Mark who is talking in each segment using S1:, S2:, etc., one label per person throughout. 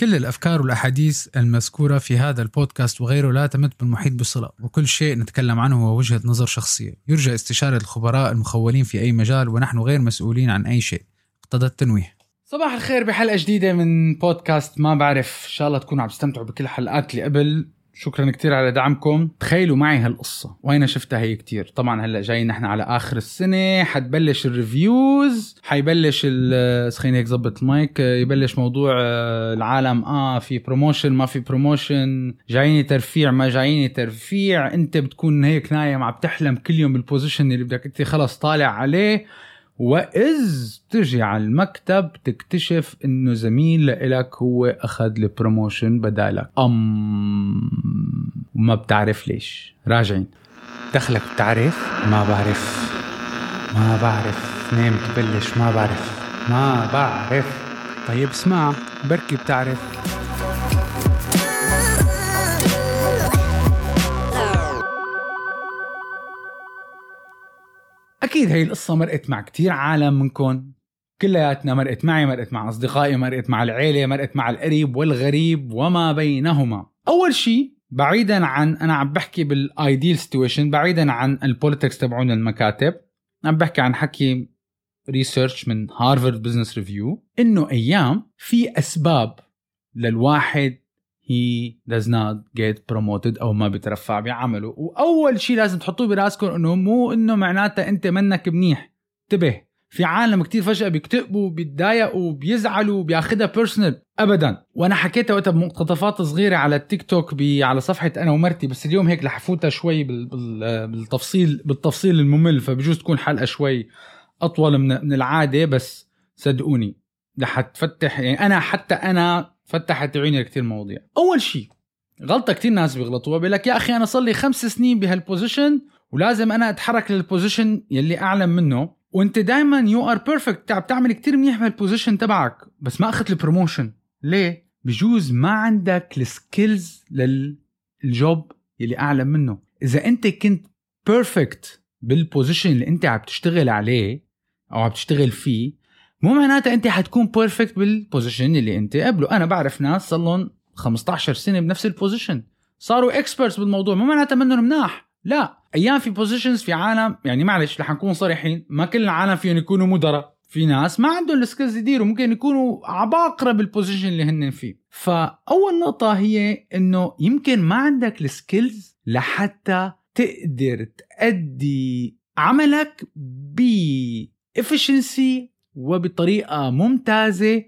S1: كل الأفكار والأحاديث المذكورة في هذا البودكاست وغيره لا تمت بالمحيط بصلة وكل شيء نتكلم عنه هو وجهة نظر شخصية. يرجى استشارة الخبراء المخولين في أي مجال ونحن غير مسؤولين عن أي شيء. اقتضى التنويه.
S2: صباح الخير بحلقة جديدة من بودكاست ما بعرف. إن شاء الله تكونوا عم تستمتعوا بكل الحلقات اللي قبل. شكرا كتير على دعمكم. تخيلوا معي هالقصة. وين شفتها هي كتير. طبعا هلأ جايين نحن على آخر السنة. حتبلش الريفيوز. حيبلش خليني هيك ظبط المايك. يبلش موضوع آه، العالم. آه في promotion ما في promotion جاييني ترفيع ما جاييني ترفيع. أنت بتكون هيك نايم عم تحلم كل يوم بال position اللي بدك انت خلص طالع عليه. وإذ تجي على المكتب تكتشف إنه زميل لإلك هو أخذ ال promotion بدالك. أم وما بتعرف ليش. راجعين. دخلك بتعرف؟ ما بعرف. ما بعرف. نام تبلش ما بعرف. ما بعرف.
S1: طيب اسمع بركي بتعرف.
S2: أكيد هي القصة مرقت مع كتير عالم منكم كلياتنا مرقت معي مرقت مع أصدقائي مرقت مع العيلة مرقت مع القريب والغريب وما بينهما. أول شيء بعيدا عن أنا عم بحكي بال ideal situation بعيدا عن ال politics تبعون المكاتب عم بحكي عن حكي research من Harvard Business Review إنه أيام في أسباب للواحد he does not get promoted أو ما بيترفع بعمله. وأول شيء لازم تحطوه براسكم إنه مو إنه معناتها أنت منك منيح. انتبه في عالم كتير فجأة بيكتئبوا بيتضايقوا بيزعلوا بياخدها personal ابدا. وأنا حكيتها وقتها بمقتطفات صغيرة على التيك توك على صفحة أنا ومرتي بس اليوم هيك رح فوتها شوي بال بال بالتفصيل بالتفصيل الممل فبجوز تكون حلقة شوي أطول من العادة بس صدقوني رح تفتح يعني أنا حتى أنا فتحت عيوني لكثير مواضيع. أول شيء غلطة كثير ناس بيغلطوها بيقول لك يا أخي أنا صار لي خمس سنين بهال position ولازم أنا أتحرك لل position يلي أعلى منه. وأنت دائما you are perfect عم تعمل كثير منيح بهال position تبعك بس ما أخذت ال promotion ليه؟ بجوز ما عندك ال skills لل job يلي أعلى منه. إذا أنت كنت perfect بال position اللي أنت عم تشتغل عليه أو عم تشتغل فيه مو معناتها أنت حتكون perfect بال position اللي أنت قبله. أنا بعرف ناس صار لهم 15 سنة بنفس ال position صاروا experts بالموضوع. مو معناتها منهم مناح. لا. أيام في positions في عالم يعني معلش رح نكون صريحين ما كل العالم فيهم يكونوا مدراء. في ناس ما عندهم ال skills يديروا ممكن يكونوا عباقرة بال position اللي هن فيه. فأول نقطة هي إنه يمكن ما عندك ال skills لحتى تقدر تأدي عملك ب efficiency وبطريقة ممتازة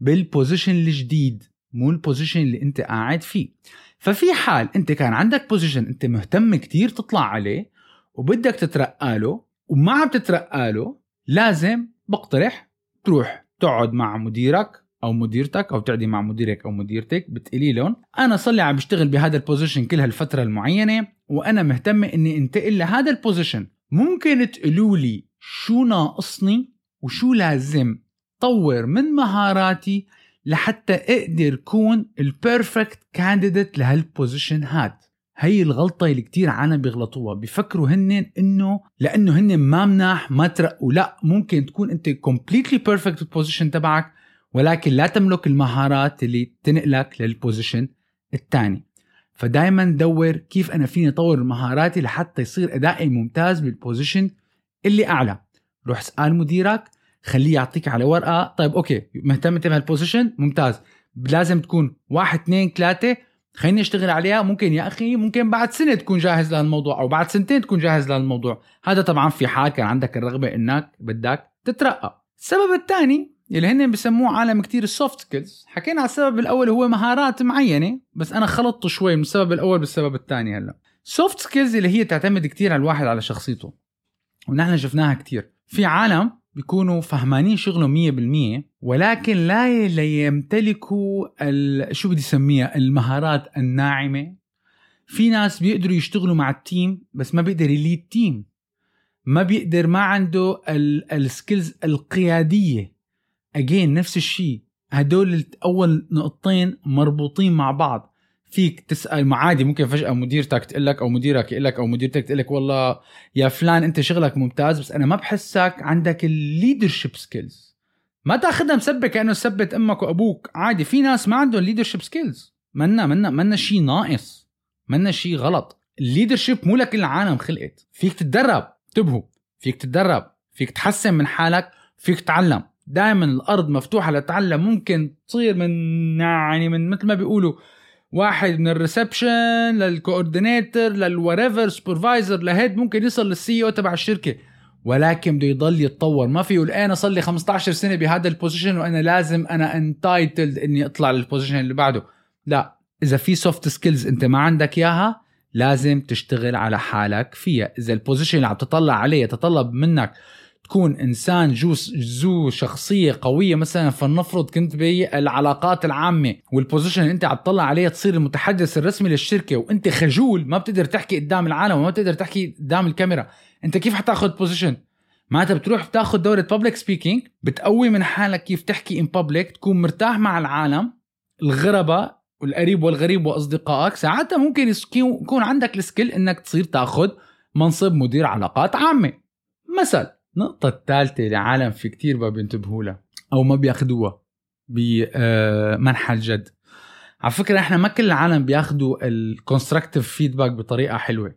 S2: بال position الجديد مو ال position اللي انت قاعد فيه. ففي حال انت كان عندك position انت مهتم كتير تطلع عليه وبدك تترقى له وما عم تترقى له لازم بقترح تروح تقعد مع مديرك أو مديرتك أو تعدي مع مديرك أو مديرتك بتقولي لهم أنا صار لي عم بشتغل بهذا ال position كل هالفترة المعينة وأنا مهتمه إني أنتقل لهذا ال position ممكن تقولوا لي شو ناقصني؟ وشو لازم؟ طور من مهاراتي لحتى أقدر كون ال perfect candidate لهال position هاد. هي الغلطة اللي كتير عالم بيغلطوها. بيفكروا هن إنه لأنه هن ما مناح ما ترقوا. لا ممكن تكون أنت completely perfect بال position تبعك ولكن لا تملك المهارات اللي تنقلك لل position الثاني فدايما دور كيف أنا فيني أطور مهاراتي لحتى يصير أدائي ممتاز بال position اللي أعلى. روح اسال مديرك خليه يعطيك على ورقة. طيب okay مهتم أنت بهال position ممتاز. لازم تكون واحد اثنين ثلاثة. خليني أشتغل عليها. ممكن يا أخي ممكن بعد سنة تكون جاهز لهالموضوع أو بعد سنتين تكون جاهز لهالموضوع. هذا طبعا في حال كان عندك الرغبة إنك بدك تترقى. السبب الثاني اللي هن بسموه عالم كتير ال soft skills حكينا على السبب الأول هو مهارات معينة بس أنا خلطته شوي من السبب الأول بالسبب الثاني هلأ. soft skills اللي هي تعتمد كتير على الواحد على شخصيته. ونحن شفناها كتير. في عالم بيكونوا فهمانين شغلهم مية بالمية ولكن لا يمتلكوا شو بدي سميها المهارات الناعمة. في ناس بيقدروا يشتغلوا مع ال team بس ما بيقدر ي lead team. ما بيقدر ما عنده ال skills القيادية. again نفس الشيء. هدول أول نقطتين مربوطين مع بعض. فيك تسأل عادي ممكن فجأة مديرتك تقول لك أو مديرك يقول لك أو مديرتك تقول لك والله يا فلان أنت شغلك ممتاز بس أنا ما بحسك عندك ال leadership skills ما تأخذها مسبة كأنه سبت أمك وأبوك. عادي في ناس ما عندهم leadership skills منا منا منا شيء ناقص. منا شيء غلط. ال leadership مو لكل العالم خلقت. فيك تتدرب انتبهوا. فيك تتدرب فيك تحسن من حالك فيك تتعلم. دائما الأرض مفتوحة لتتعلم ممكن تصير من يعني من مثل ما بيقولوا واحد من الريسبشن للكوردينيتور للوريفر سوبرفايزر لهيد ممكن يصل لل CEO تبع الشركة. ولكن بده يضل يتطور. ما في يقول أنا صار لي 15 سنة بهذا ال position وأنا لازم أنا entitled إني أطلع لل position اللي بعده. لا إذا في soft skills أنت ما عندك إياها لازم تشتغل على حالك فيها. إذا ال position اللي عم تطلع عليه يتطلب منك تكون إنسان جو ذو شخصية قوية مثلا فلنفرض كنت بالعلاقات العامة وال position اللي أنت عم تطلع عليه تصير المتحدث الرسمي للشركة وأنت خجول ما بتقدر تحكي قدام العالم وما بتقدر تحكي قدام الكاميرا. أنت كيف حتاخذ position معناتها بتروح بتاخذ دورة public speaking بتقوي من حالك كيف تحكي in public تكون مرتاح مع العالم الغرباء والقريب والغريب وأصدقائك. ساعتها ممكن يكون عندك ال skill إنك تصير تاخذ منصب مدير علاقات عامة. مثل النقطة الثالثة اللي عالم في كتير ما بينتبهوا لها أو ما بياخدوها بمنحى الجد على فكرة إحنا ما كل العالم بياخدوا ال constructive feedback بطريقة حلوة.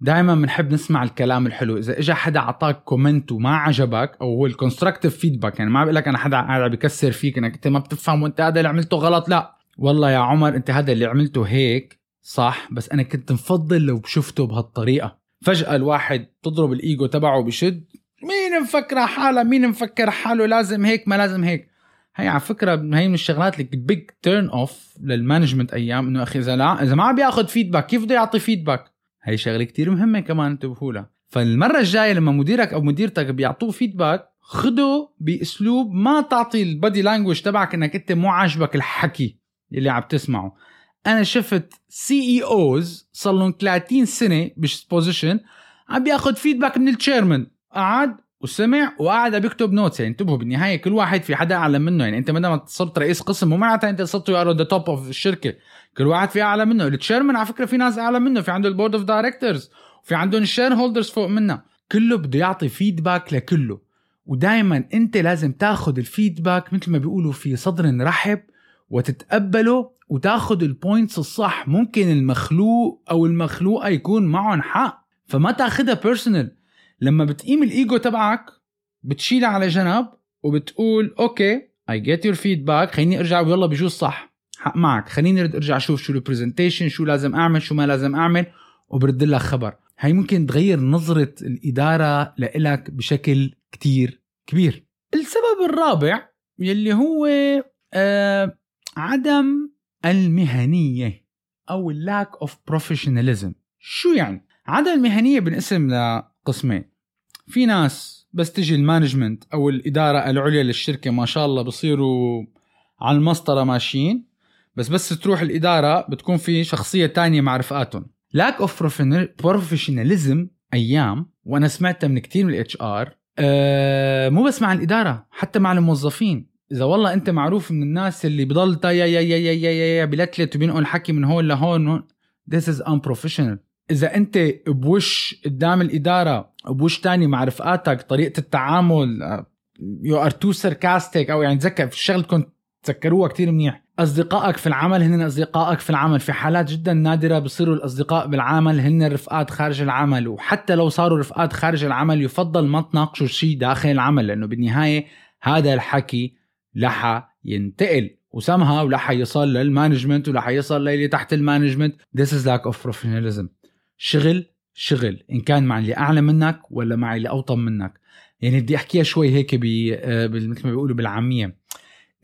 S2: دائما بنحب نسمع الكلام الحلو. إذا اجى حدا أعطاك comment وما عجبك أو هو ال constructive feedback يعني ما بقول لك أنا حدا قاعد بكسر فيك إنك أنت ما بتفهم وأنت هذا اللي عملته غلط لا. والله يا عمر أنت هذا اللي عملته هيك صح؟ بس أنا كنت مفضل لو شفته بهالطريقة. فجأة الواحد تضرب الإيجو تبعه بشد مين مفكر حاله؟ مين مفكر حاله؟ لازم هيك ما لازم هيك. هي على فكرة هي من الشغلات اللي big turn off لل management أيام إنه أخي إذا لا إذا ما عم بياخذ feedback كيف بده يعطي feedback هي شغلة كتير مهمة كمان انتبهوا لها. فالمرة الجاية لما مديرك أو مديرتك بيعطوه feedback خده بأسلوب ما تعطي ال body language تبعك إنك أنت مو عاجبك الحكي اللي عم تسمعه. أنا شفت CEOs صار لهم 30 سنة position عم بياخذ feedback من ال chairman قعد وسمع وقعد بيكتب notes يعني انتبهوا بالنهاية كل واحد في حدا أعلى منه. يعني انت ما صرت رئيس قسم مو معناتها انت صرت you are the top of الشركة. كل واحد في أعلى منه. ال chairman على فكرة في ناس أعلى منه. في عنده ال board of directors وفي عندهم ال shareholders فوق منه. كله بده يعطي feedback لكله. ودائما انت لازم تاخذ ال feedback مثل ما بيقولوا في صدر رحب وتتقبله وتاخذ ال points الصح. ممكن المخلوق أو المخلوقة يكون معهم حق. فما تاخذها personal لما بتقيم الإيجو تبعك بتشيلها على جنب وبتقول okay I get your feedback خليني أرجع ويلا بجوز صح حق معك خليني أرجع أشوف شو ال presentation شو لازم أعمل شو ما لازم أعمل وبرد لك خبر. هي ممكن تغير نظرة الإدارة لإلك بشكل كتير كبير. السبب الرابع يلي هو آه عدم المهنية أو ال lack of professionalism شو يعني؟ عدم المهنية بنقسم قسمين. في ناس بس تجي ال management أو الإدارة العليا للشركة ما شاء الله بصيروا على المسطرة ماشيين بس بس تروح الإدارة بتكون في شخصية تانية مع رفقاتهم. lack of professionalism أيام وأنا سمعتها من كثير من ال HR أه مو بس مع الإدارة حتى مع الموظفين. إذا والله أنت معروف من الناس اللي بضل يا يا يا يا يا يا بلتلت وبينقل حكي من هون لهون this is unprofessional. إذا أنت بوش قدام الإدارة بوش تاني مع رفقاتك طريقة التعامل you are too sarcastic أو يعني تذكر في كنت تذكروها كتير منيح. أصدقائك في العمل هن أصدقائك في العمل في حالات جدا نادرة بصيروا الأصدقاء بالعمل هن الرفقات خارج العمل. وحتى لو صاروا رفقات خارج العمل يفضل ما تناقشوا شيء داخل العمل لأنه بالنهاية هذا الحكي لحا ينتقل. وسمها ولحا يصل لل management ولحا يصل للي تحت ال management. This is lack of professionalism. شغل شغل. إن كان مع اللي أعلى منك ولا مع اللي اوطن منك. يعني بدي أحكيها شوي هيك آه، مثل ما بيقولوا بالعامية.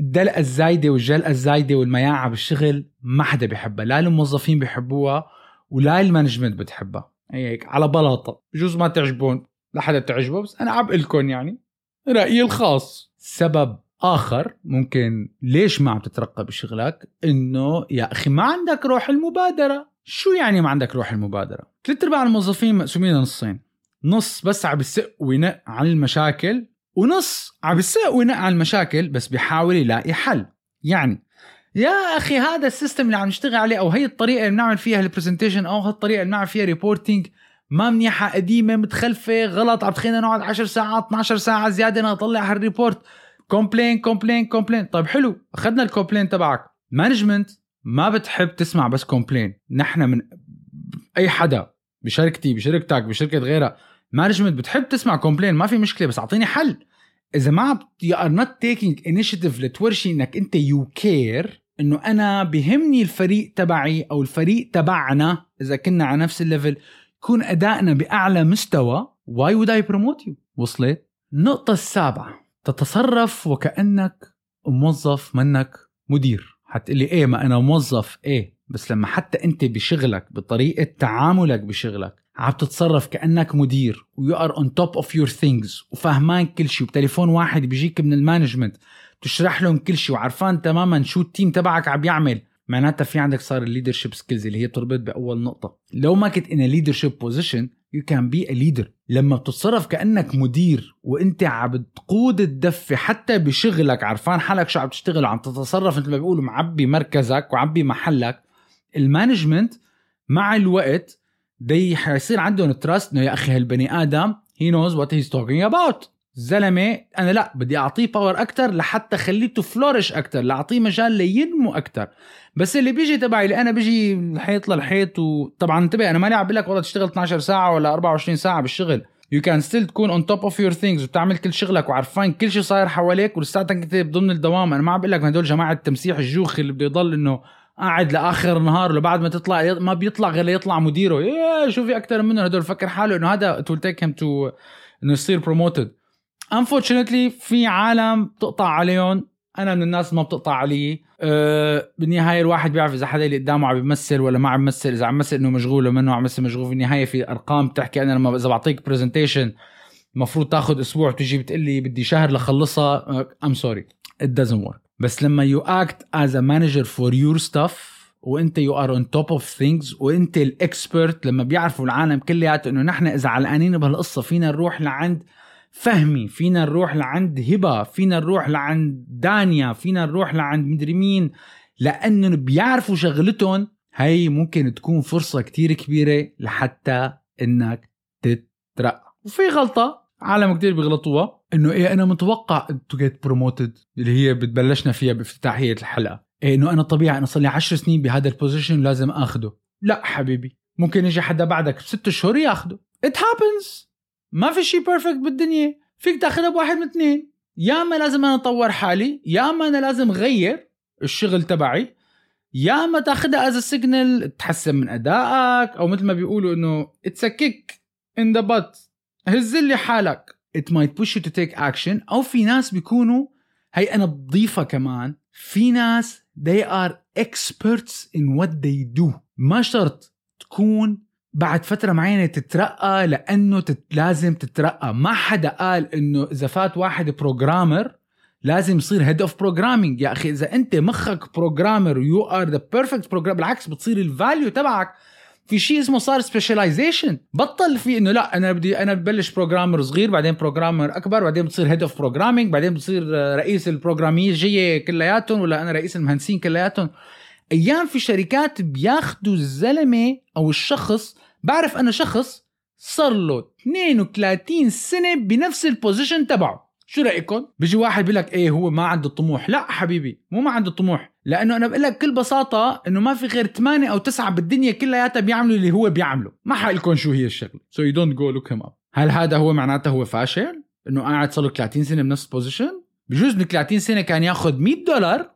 S2: الدلقه الزايدة والجلقة الزايدة والمياعة بالشغل ما حدا بيحبها. لا الموظفين بيحبوها ولا المانجمنت بتحبها. هيك على بلاطة. بجوز ما تعجبون حدا تعجبه بس أنا عم لكم يعني رأيي الخاص. سبب آخر ممكن ليش ما عم تترقى بشغلك؟ إنه يا أخي ما عندك روح المبادرة. شو يعني ما عندك روح المبادرة؟ ثلاث أرباع الموظفين مقسومين لنصين نص بس عم بينق وينق عن المشاكل ونص عم بينق وينق عن المشاكل بس بيحاول يلاقي حل. يعني يا أخي هذا ال system اللي عم نشتغل عليه أو هي الطريقة اللي بنعمل فيها ال presentation أو هالطريقة اللي بنعمل فيها reporting ما منيحة قديمة متخلفة غلط عم تخلينا نقعد 10 ساعات 12 ساعة زيادة نطلع هال report complain complain complain طيب حلو أخذنا ال complain تبعك. management ما بتحب تسمع بس complain نحن من أي حدا بشركتي بشركتك بشركة غيرها management بتحب تسمع complain ما في مشكلة بس أعطيني حل. إذا ما you are not taking initiative لتورجي إنك أنت you care إنه أنا بهمني الفريق تبعي أو الفريق تبعنا إذا كنا على نفس ال level يكون أدائنا بأعلى مستوى why would I promote you وصلت؟ النقطة السابعة تتصرف وكأنك موظف منك مدير. حتقلي إيه ما أنا موظف إيه؟ بس لما حتى أنت بشغلك بطريقة تعاملك بشغلك عم تتصرف كأنك مدير و you are on top of your things وفهمان كل شيء وبتليفون واحد بيجيك من ال management تشرح لهم كل شيء وعرفان تماما شو ال team تبعك عم يعمل. معناتها في عندك صار ال leadership skills اللي هي بتربط بأول نقطة. لو ما كنت in leadership position you can be a leader لما بتتصرف كأنك مدير وأنت عم بتقود الدفة حتى بشغلك عرفان حالك شو عم تشتغل وعم تتصرف مثل ما بيقولوا معبي مركزك وعبي محلك ال management مع الوقت دي حيصير عندهم trust إنه يا أخي هالبني آدم he knows what he's talking about زلمة أنا لا بدي أعطيه power أكثر لحتى خليته flourish أكثر لأعطيه مجال لينمو أكثر بس اللي بيجي تبعي اللي أنا بيجي الحيط للحيط وطبعا انتبه أنا ماني عم بقول لك والله تشتغل 12 ساعة ولا 24 ساعة بالشغل. you can still تكون on top of your things وبتعمل كل شغلك وعرفان كل شيء صاير حواليك ولساتك انت بضمن الدوام. أنا ما عم بقول لك هدول جماعة تمسيح الجوخ اللي بده يضل إنه قاعد لآخر النهار لبعد ما تطلع ما بيطلع غير ليطلع مديره. يا شو في أكثر منه؟ هدول فكر حاله إنه هذا will take him to إنه يصير promoted unfortunately في عالم بتقطع عليهم. أنا من الناس ما بتقطع علي. أه بالنهاية الواحد بيعرف إذا حدا اللي قدامه عم بيمثل ولا ما عم بيمثل إذا عم بيمثل إنه مشغول ولا منه عم بيمثل مشغول. في النهاية في أرقام بتحكي أنا لما إذا بعطيك presentation المفروض تاخذ أسبوع تجي بتقول لي بدي شهر لخلصها. I'm sorry it doesn't work بس لما you act as a manager for your staff وانت you are on top of things وانت ال expert لما بيعرفوا العالم كلياته إنه نحن إذا علقانين بهالقصة فينا نروح لعند فهمي فينا نروح لعند هبة فينا نروح لعند دانيا فينا نروح لعند مدري مين لأنه بيعرفوا شغلتهم. هي ممكن تكون فرصة كتير كبيرة لحتى إنك تترقى. وفي غلطة عالم كتير بيغلطوها. إنه إيه أنا متوقع to get promoted اللي هي بتبلشنا فيها بافتتاحيه الحلقة. إيه إنه أنا طبيعي أنا صار لي 10 سنين بهذا ال position لازم آخده. لا حبيبي ممكن يجي حدا بعدك بست شهور ياخده. it happens ما في شيء perfect بالدنيا. فيك تاخذها بواحد من اثنين. يا اما لازم أنا أطور حالي يا اما أنا لازم غير الشغل تبعي يا اما تاخذها as signal تحسن من أدائك أو مثل ما بيقولوا إنه it's kick in the butt هز لي حالك. It might push you to take action. أو في ناس بيكونوا هي أنا بضيفها كمان. في ناس they are experts in what they do. ما شرط تكون بعد فترة معينة تترقى لأنه تت... لازم تترقى. ما حدا قال إنه إذا فات واحد programmer لازم يصير head of programming يا أخي إذا أنت مخك programmer you are the perfect programmer بالعكس بتصير ال value تبعك في شيء اسمه صار specialization بطل في إنه لا أنا بدي أنا ببلش programmer صغير بعدين programmer أكبر بعدين بتصير head of programming بعدين بتصير رئيس البروجرامية كلياتهم ولا أنا رئيس المهندسين كلياتهم. أيام في شركات بياخذوا الزلمة أو الشخص بعرف أنا شخص صار له 32 سنة بنفس ال position تبعه. شو رأيكم؟ بيجي واحد بيقول لك إيه هو ما عنده طموح. لا حبيبي مو ما عنده طموح. لأنه أنا بقول لك بكل بساطة إنه ما في غير ثمانية أو تسعة بالدنيا كلياتها بيعملوا اللي هو بيعمله. ما حقلكم شو هي الشغلة. so you don't go look him up هل هذا هو معناته هو فاشل؟ إنه قاعد صار له 30 سنة بنفس ال position بجوز من 30 سنة كان ياخذ 100 دولار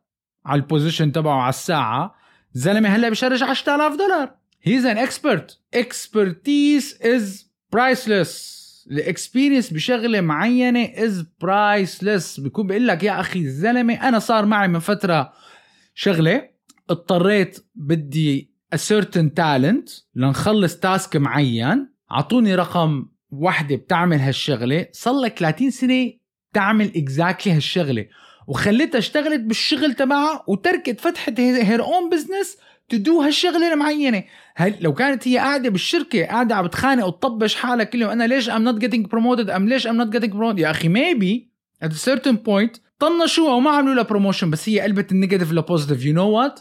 S2: على ال position تبعه على الساعة. زلمة هلا ب charge 10000 دولار. he's an expert expertise is priceless ال experience بشغلة معينة is priceless بيكون بيقول لك يا أخي الزلمه أنا صار معي من فترة شغلة اضطريت بدي certain talent لنخلص task معين. اعطوني رقم وحدة بتعمل هالشغلة. صار لك 30 سنة تعمل exactly هالشغلة. وخليتها أشتغلت بالشغل تبعها وتركت فتحت her own business to do هالشغلة المعينة. هل لو كانت هي قاعدة بالشركة قاعدة عم بتخانق وتطبش حالها كل يوم أنا ليش I'm not getting promoted أم ليش I'm not getting promoted يا أخي maybe at certain point طنشوها وما عملوا لها promotion بس هي قلبت ال negative ل positive you know what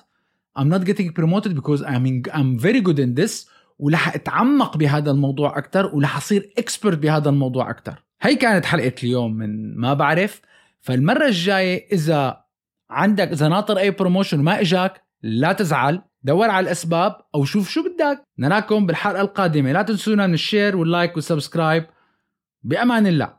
S2: I'm not getting promoted because I mean I'm very good in this ولح أتعمق بهذا الموضوع أكثر ولح أصير expert بهذا الموضوع أكثر هي كانت حلقة اليوم من ما بعرف. فالمرة الجاية إذا عندك إذا ناطر أي promotion وما إجاك لا تزعل. دور على الأسباب أو شوف شو بدك. نراكم بالحلقة القادمة. لا تنسونا من ال share وال like وال subscribe. بأمان الله.